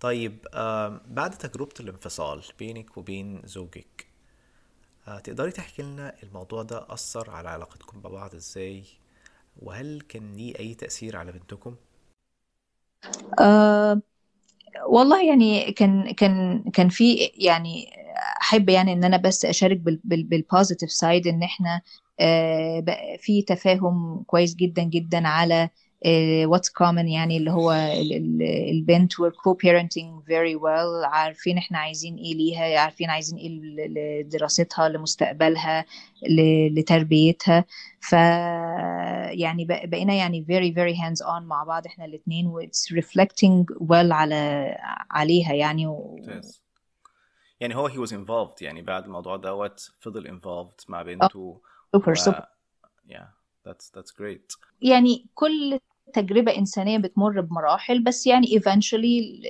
طيب بعد تجربة الانفصال بينك وبين زوجك آه، تقدري تحكي لنا الموضوع ده أثر على علاقتكم ببعض إزاي وهل كان ليه أي تأثير على بنتكم؟ أه والله يعني كان كان كان في يعني أحب يعني إن أنا بس أشارك بال positive side إن إحنا آه، في تفاهم كويس جدا جدا على what's common يعني اللي هو ال- ال- البنت we're co-parenting very well. عارفين إحنا عايزين إيه ليها عارفين عايزين إيه لدراستها لمستقبلها لتربيتها. ف يعني بق- بقينا يعني very very hands on مع بعض إحنا الاثنين و it's reflecting well على عليها يعني و... يعني هو he was involved يعني بعد الموضوع دوت فضل involved مع بنته super super yeah. That's that's great. يعني كل تجربة إنسانية بتمر بمراحل بس يعني eventually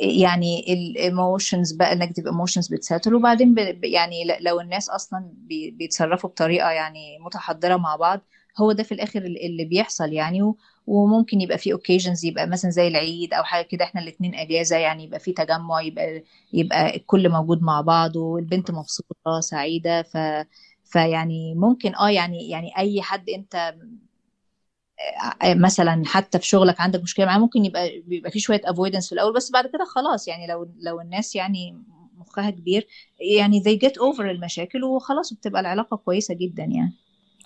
يعني ال emotions بقى ال negative emotions بت settle وبعدين يعني لو الناس أصلا بي... بيتصرفوا بطريقة يعني متحضرة مع بعض هو ده في الآخر ال- اللي بيحصل يعني. وممكن يبقى في occasions يبقى مثلا زي العيد أو حاجة كده إحنا الاتنين أجازة يعني يبقى في تجمع يبقى يبقى الكل موجود مع بعض والبنت كويس مبسوطة سعيدة. ف فيعني ممكن آه يعني يعني أي حد أنت مثلا حتى في شغلك عندك مشكلة معاه ممكن يبقى بيبقى في شوية افويدنس في الأول بس بعد كده خلاص يعني لو لو الناس يعني مخها كبير يعني they get over المشاكل وخلاص بتبقى العلاقة كويسة جدا يعني.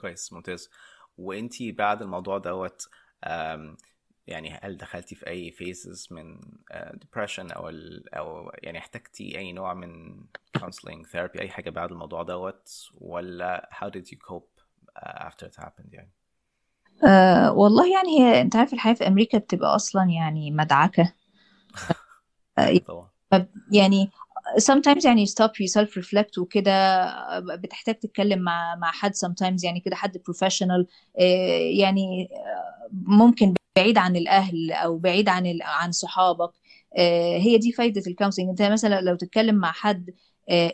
كويس ممتاز. وانتي بعد الموضوع دوت يعني هل دخلتي في أي phases من آه، depression أو أو يعني احتجتي أي نوع من counseling therapy أي حاجة بعد الموضوع دوت ولا how did you cope uh, after it happened يعني؟ أه والله يعني هي أنت عارف الحياة في أمريكا بتبقى أصلا يعني مدعكة. أيوه طبعا. يعني sometimes يعني stop yourself reflect وكده بتحتاج تتكلم مع مع حد sometimes يعني كده حد professional. آه، يعني آه، ممكن بعيد عن الأهل أو بعيد عن عن صحابك. آه، هي دي فايدة ال counseling أنت مثلا لو تتكلم مع حد آه،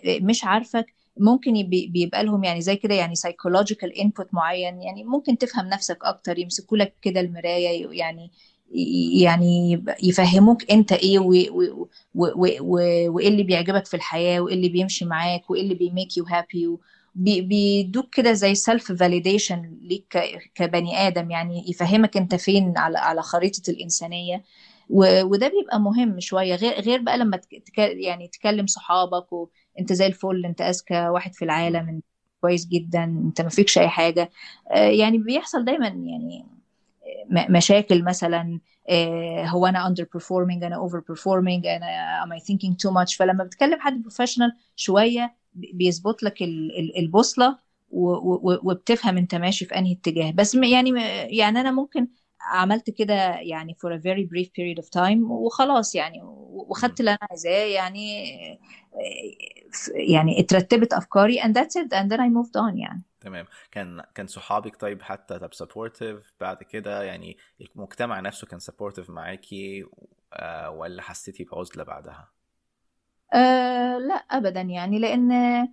مش عارفك ممكن بيبقى لهم يعني زي كده يعني psychological input معين يعني ممكن تفهم نفسك أكتر يمسكوا لك كده المراية يعني يعني يفهموك أنت إيه وإيه اللي بيعجبك في الحياة وإيه اللي بيمشي معاك وإيه اللي بي make you happy بيدوك كده زي self validation ليك كبني آدم يعني يفهمك أنت فين على على خريطة الإنسانية. و- وده بيبقى مهم شوية. غير غير بقى لما يعني تكلم صحابك وانت زي الفل انت أذكى واحد في العالم. انت كويس جدا انت ما فيكش أي حاجة. آه، يعني بيحصل دايما يعني م- مشاكل مثلا آه، هو أنا under performing أنا over performing أنا am I thinking too much فلما بتكلم حد professional شوية بي- بيظبط لك ال- ال- البوصلة وبتفهم أنت ماشي في أنهي اتجاه. بس يعني يعني أنا ممكن عملت كده يعني for a very brief period of time وخلاص يعني وخدت. اللي أنا عايزاه يعني يعني اترتبت أفكاري and that's it and then I moved on يعني. تمام. كان كان صحابك طيب حتى طب supportive بعد كده؟ يعني المجتمع نفسه كان supportive معاكي آه، ولا حسيتي بعزلة بعدها؟ أه لا ابدا يعني لأن آه،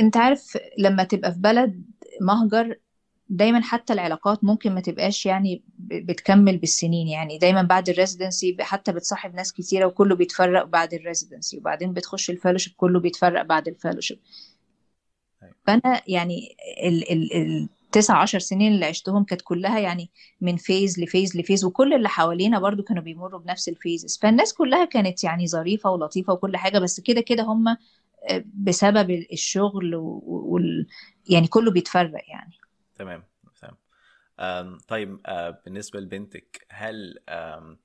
أنت عارف لما تبقى في بلد مهجر دايما حتى العلاقات ممكن ما تبقاش يعني بتكمل بالسنين. يعني دايما بعد ال residency حتى بتصاحب ناس كتيرة وكله بيتفرق بعد ال residency وبعدين بتخش ال fellowship كله بيتفرق بعد ال fellowship أيوة. فأنا يعني ال ال التسع عشر سنين اللي عشتهم كانت كلها يعني من phase ل phase ل phase وكل اللي حوالينا برضو كانوا بيمروا بنفس ال phases فالناس كلها كانت يعني ظريفة ولطيفة وكل حاجة بس كده كده هم بسبب الشغل وال يعني كله بيتفرق يعني. تمام تمام. طيب آه، بالنسبة لبنتك هل آه،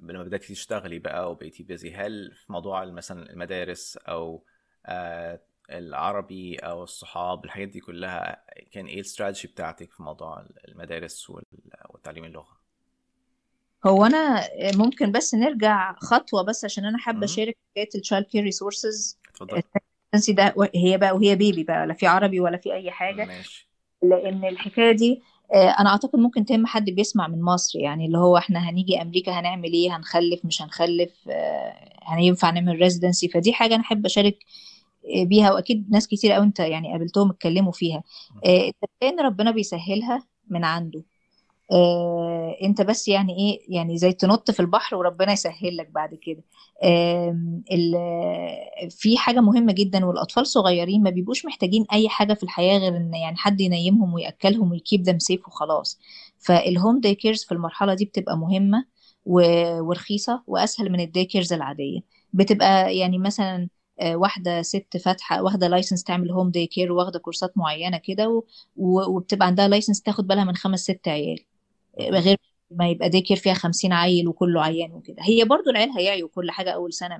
لما بدأتي تشتغلي بقى وبقيتي بيزي هل في موضوع مثلا المدارس أو آه، العربي أو الصحاب الحاجات دي كلها كان إيه الاستراتيجي بتاعتك في موضوع المدارس وتعليم اللغة؟ هو أنا ممكن بس نرجع خطوة بس عشان أنا امم أشارك حكاية ال child care resources اتفضل. ده هي بقى وهي baby بقى لا في عربي ولا في أي حاجة. ماشي. لأن الحكاية دي آه، أنا أعتقد ممكن تهم حد بيسمع من مصر يعني اللي هو إحنا هنيجي أمريكا هنعمل إيه؟ هنخلف مش هنخلف آه، هننفع نعمل residency فدي حاجة أنا أحب أشارك آه، بيها وأكيد ناس كتير قوي أنت يعني قابلتهم اتكلموا فيها. ان ربنا بيسهلها من عنده آه، انت بس يعني إيه يعني زي تنط في البحر وربنا يسهل لك بعد كده. ال- في حاجة مهمة جدا والأطفال صغيرين ما بيبقوش محتاجين أي حاجة في الحياة غير إن يعني حد ينيمهم ويأكلهم وي keep them safe وخلاص. فال home day cares في المرحلة دي بتبقى مهمة و- ورخيصة وأسهل من ال day cares العادية. بتبقى يعني مثلا آه، واحدة ست فاتحة واخدة license تعمل home day care واخدة كورسات معينة كده وبتبقى عندها license تاخد بالها من خمس ست عيال. غير ما يبقى day care فيها خمسين عيل وكله عيان وكده. هي برضو العيال هيعيوا كل حاجة أول سنة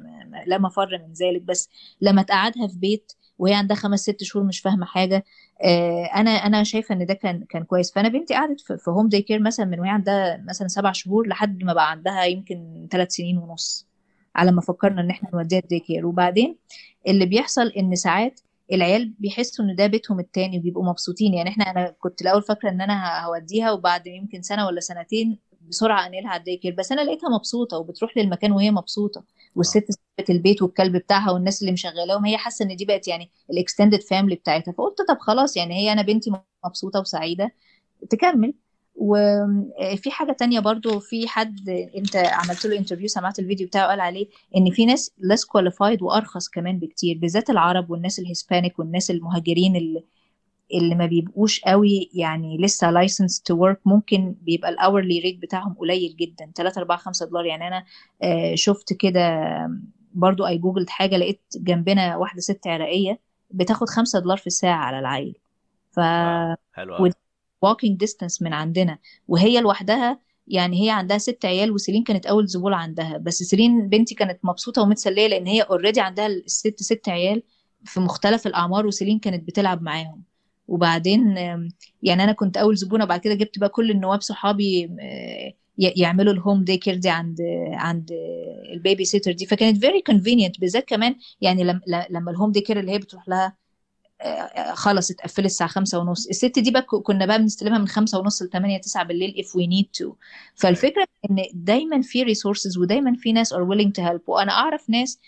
لا مفر من ذلك بس لما تقعدها في بيت وهي عندها خمس ست شهور مش فاهمة حاجة آه، أنا أنا شايفة إن ده كان كان كويس. فأنا بنتي قعدت في home day care مثلا من وهي عندها مثلا سبع شهور لحد ما بقى عندها يمكن ثلاث سنين ونص على ما فكرنا إن إحنا نوديها day care وبعدين اللي بيحصل إن ساعات العيال بيحسوا إن ده بيتهم التاني وبيبقوا مبسوطين. يعني إحنا أنا كنت الأول فاكرة إن أنا هوديها وبعد يمكن سنة ولا سنتين بسرعة انقلها على ال day care بس أنا لقيتها مبسوطة وبتروح للمكان وهي مبسوطة. والست سابت البيت والكلب بتاعها والناس اللي مشغلاهم هي حاسة إن دي بقت يعني ال extended family بتاعتها. فقلت طب خلاص يعني هي أنا بنتي مبسوطة وسعيدة تكمل. وفي حاجة تانية برضو في حد انت عملت له interview سمعت الفيديو بتاعه قال عليه إن في ناس less qualified وأرخص كمان بكتير بالذات العرب والناس ال Hispanic والناس المهاجرين اللي, اللي ما بيبقوش قوي يعني لسه licensed to work ممكن بيبقى ال hourly rate بتاعهم قليل جدا 3 4 5 دولار. يعني أنا آه، شفت كده برضو I Googled حاجة لقيت جنبنا واحدة ست عراقية بتاخد 5 دولار في الساعة على العيل. ف حلو walking distance من عندنا وهي لوحدها يعني هي عندها ست عيال وسيلين كانت أول زبون عندها. بس سيلين بنتي كانت مبسوطة ومتسلية لأن هي already عندها الست ست عيال في مختلف الأعمار وسيلين كانت بتلعب معاهم. وبعدين يعني أنا كنت أول زبونة بعد كده جبت بقى كل النواب صحابي آه، يعملوا ال home day care دي عند عند ال baby sitter دي. فكانت very convenient بالذات كمان يعني لما ال home day care اللي هي بتروح لها خلص اتقفلت الساعة خمسة ونص. الست دي بقى كنا بقى بنستلمها من خمسة ونص لتمانية تسعة بالليل if we need to. فالفكرة إن دايما في resources ودايما في ناس are willing to help. وأنا أعرف ناس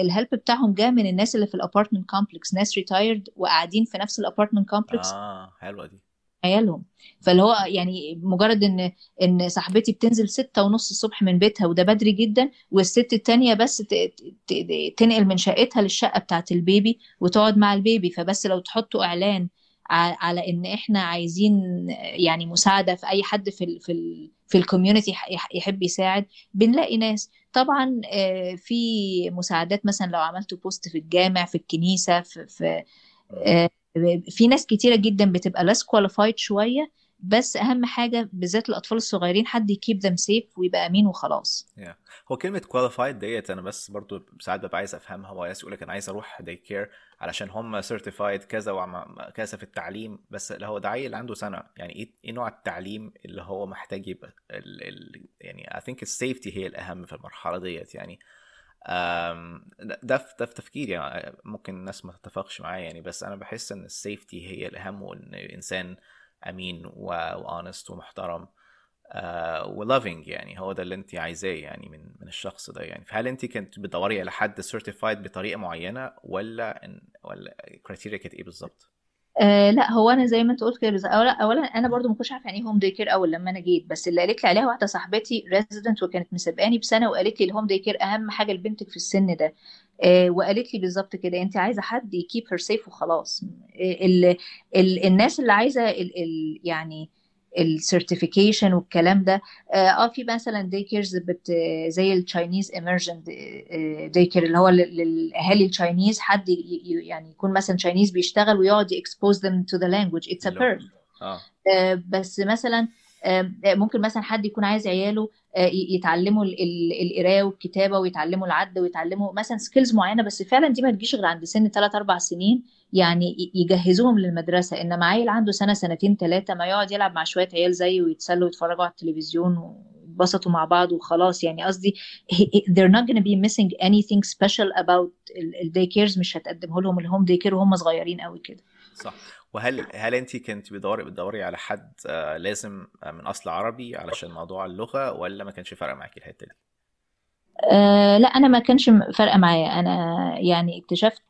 ال help بتاعهم جاء من الناس اللي في ال apartment complex ناس retired وقاعدين في نفس ال apartment complex آه حلوة دي. عيالهم فاللي هو يعني مجرد إن إن صاحبتي بتنزل ستة ونص الصبح من بيتها وده بدري جدا والست التانية بس تنقل من شقتها للشقة بتاعت ال baby وتقعد مع ال baby فبس لو تحطوا إعلان على إن إحنا عايزين يعني مساعدة في أي حد في ال في ال في ال community يحب يساعد بنلاقي ناس طبعا آه، في مساعدات مثلا لو عملتوا post في الجامع في الكنيسة في في. آه، في ناس كتيرة جدا بتبقى less qualified شوية بس أهم حاجة بالذات الأطفال الصغيرين حد ي keep them safe ويبقى أمين وخلاص. Yeah. هو كلمة qualified ديت أنا بس برضو ساعات ببقى عايز أفهمها هو يقول لك أنا عايز أروح day care علشان هم certified كذا وعم كذا في التعليم بس اللي هو ده عيل عنده سنة. يعني إيه إيه نوع التعليم اللي هو محتاج يبقى ال ال يعني I think ال safety هي الأهم في المرحلة ديت يعني. ده في ده في تفكيري يعني ممكن الناس ما تتفقش معايا يعني بس أنا بحس إن ال safety هي الأهم وإن الانسان أمين و honest ومحترم و loving يعني هو ده اللي انت عايزاه يعني من من الشخص ده يعني فهل انت كنت بتدوري على حد certified بطريقة معينة ولا ولا criteria كانت إيه بالظبط؟ آه لا هو أنا زي ما أنت قلت كده اولا اولا أنا برضو ما كنتش عارفة يعني إيه home day care أول لما أنا جيت. بس اللي قالت لي عليها واحدة صاحبتي resident وكانت مسابقاني بسنه وقالت لي ال home day care أهم حاجة لبنتك في السن ده. آه وقالت لي بالظبط كده أنت عايزة حد ي keep her safe وخلاص. آه ال ال الناس اللي عايزة ال ال يعني ال certification والكلام ده آه آه، في مثلا day cares بت زي ال Chinese immersion day care اللي هو لل- للأهالي ال Chinese حد يعني يكون مثلا Chinese بيشتغل ويقعد expose them to the language. It's a اللي هو perk آه. آه، بس مثلا ممكن مثلا حد يكون عايز عياله آه، يتعلموا ال- ال- القراية والكتابة ويتعلموا العد ويتعلموا مثلا skills معينة بس فعلا دي ما تجيش غير عند سن 3 4 سنين يعني يجهزوهم للمدرسة. إنما عيل عنده سنة سنتين ثلاثة ما يقعد يلعب مع شوية عيال زيه ويتسلوا ويتفرجوا على التلفزيون ويتبسطوا مع بعض وخلاص. يعني قصدي he- they're not gonna be missing anything special about ال day cares مش هتقدمه لهم ال home day care وهم صغيرين قوي كده. صح. وهل هل انت كنت بتدوري بتدوري على حد آه، لازم آه، من أصل عربي علشان موضوع اللغة ولا ما كانش فارق معاكي الحتة دي؟ أه لا أنا ما كانش فارقة معايا أنا يعني اكتشفت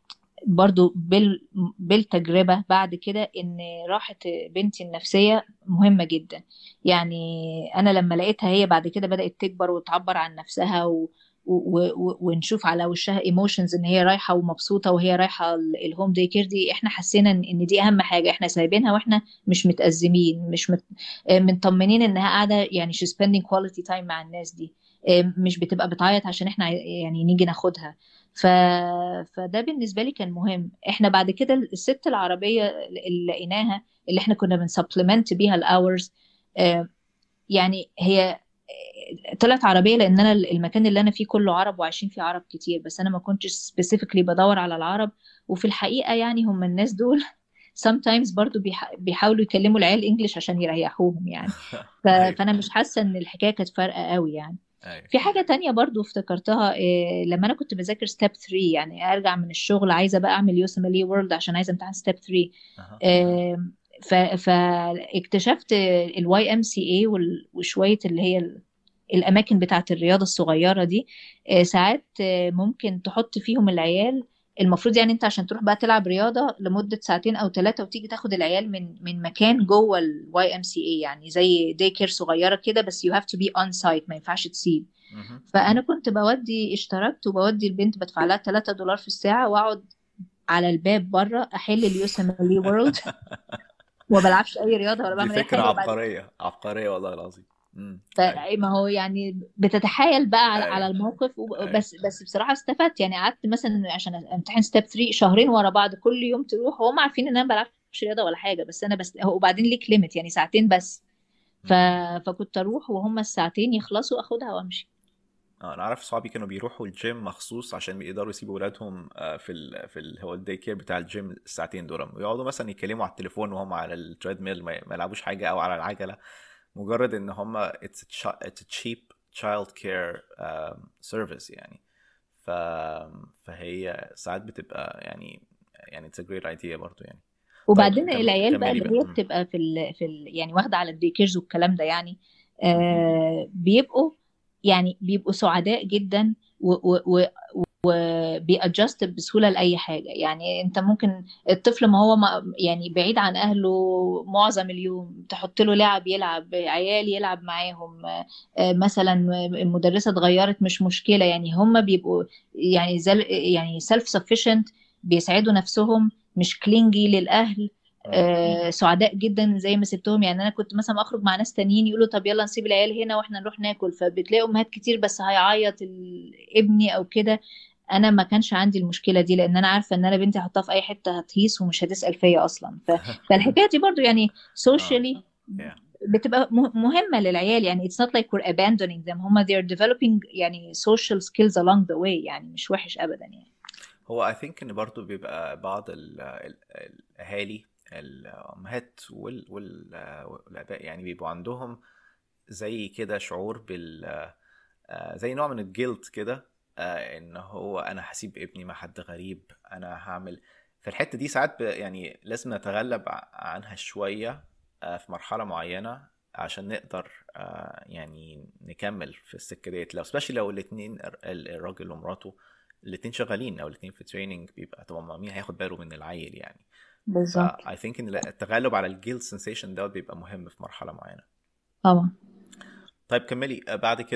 برضو بال بالتجربة بعد كده إن راحة بنتي النفسية مهمة جدا يعني أنا لما لقيتها هي بعد كده بدأت تكبر وتعبر عن نفسها و... ونشوف على وشها emotions إن هي رايحة ومبسوطة وهي رايحة ال home day care دي إحنا حسينا ان دي أهم حاجة. إحنا سايبينها وإحنا مش متأزمين مش مت... مطمنين إنها قاعدة يعني she's spending quality time مع الناس دي. مش بتبقى بتعيط عشان إحنا يعني نيجي ناخدها. ف... فده بالنسبة لي كان مهم. إحنا بعد كده الست العربية اللي لقيناها اللي إحنا كنا بن supplement بيها ال hours يعني هي طلعت عربية لأن أنا المكان اللي أنا فيه كله عرب وعايشين فيه عرب كتير بس أنا ما كنتش specifically بدور على العرب. وفي الحقيقة يعني هم الناس دول sometimes برضو بيحاولوا يكلموا العيال English عشان يريحوهم يعني. ف... فأنا مش حاسة إن الحكاية كانت فارقة قوي يعني. في حاجة تانية برضو افتكرتها إيه لما أنا كنت بذاكر Step 3 يعني أرجع من الشغل عايزة بقى أعمل USMLE World عشان عايزة امتحن Step 3 إيه فاكتشفت ال YMCA وشوية اللي هي الأماكن بتاعة الرياضة الصغيرة دي إيه ساعات ممكن تحط فيهم العيال المفروض يعني انت عشان تروح بقى تلعب رياضة لمدة ساعتين أو ثلاثة وتيجي تاخد العيال من من مكان جوه ال YMCA يعني زي day care صغيرة كده بس you have to be on site ما ينفعش تسيب. فأنا كنت بودي اشتركت وبودي البنت بدفع لها 3 دولار في الساعة وأقعد على الباب بره أحل ال USMLE World وما بلعبش أي رياضة ولا بعمل أي فكرة حاجة عبقرية عبقرية والله العظيم. ما هو يعني بتتحايل بقى على, على الموقف بس بس بصراحة استفدت. يعني قعدت مثلا عشان امتحن Step 3 شهرين ورا بعض كل يوم تروح وهم عارفين إن أنا ما بلعبش رياضة ولا حاجة بس أنا بس وبعدين ليك limit يعني ساعتين بس. ف... فكنت أروح وهم الساعتين يخلصوا اخدها وأمشي. أنا أعرف صحابي كانوا بيروحوا الجيم مخصوص عشان بيقدروا يسيبوا اولادهم في ال في ال هو ال day care بتاع الجيم الساعتين دول. ويقعدوا مثلا يتكلموا على التليفون وهم على ال treadmill ما يلعبوش حاجة أو على العجلة مجرد إن هم a cheap child care um, service يعني. ف... فهي ساعات بتبقى يعني يعني a great idea برضو يعني. وبعدين طيب العيال بقى اللي هي بتبقى في ال... في ال... يعني واخدة على ال day cares والكلام ده يعني آه بيبقوا يعني بيبقوا سعداء جدا. وبي adjust بسهولة لأي حاجة يعني أنت ممكن الطفل ما هو ما يعني بعيد عن أهله معظم اليوم تحط له لعب يلعب عيال يلعب معاهم مثلا المدرسة اتغيرت مش مشكلة يعني هم بيبقوا يعني زل يعني self-sufficient بيسعدوا نفسهم مش clingy للأهل آه سعداء جدا زي ما سبتهم. يعني أنا كنت مثلا أخرج مع ناس تانيين يقولوا طب يلا نسيب العيال هنا وإحنا نروح ناكل. فبتلاقي أمهات كتير بس هيعيط ابني أو كده. أنا ما كانش عندي المشكلة دي لأن أنا عارفة إن أنا بنتي احطها في أي حتة هتهيس ومش هتسأل فيا أصلا. ف... فالحكاية دي برضو يعني سوشيالي بتبقى مهمة للعيال. يعني it's not like we're abandoning them. هم they are developing يعني social skills along the way. يعني مش وحش ابدا يعني. هو I think إن برضو بيبقى بعض الأهالي الأمهات وال... وال... والآباء يعني بيبقوا عندهم زي كده شعور بال زي نوع من الجلد كده آه إن هو أنا هسيب ابني مع حد غريب أنا هعمل. في الحتة دي ساعات يعني لازم نتغلب عنها شوية آه في مرحلة معينة عشان نقدر آه يعني نكمل في السكة ديت. لو سبيشلي لو الاثنين الراجل ومراته الاثنين شغالين أو الاثنين في training بيبقى طبعا مين هياخد باله من العيل يعني؟ بالظبط. I think إن التغلب على ال guilt sensation دوت بيبقى مهم في مرحلة معينة. طبعا. طيب كملي. بعد كده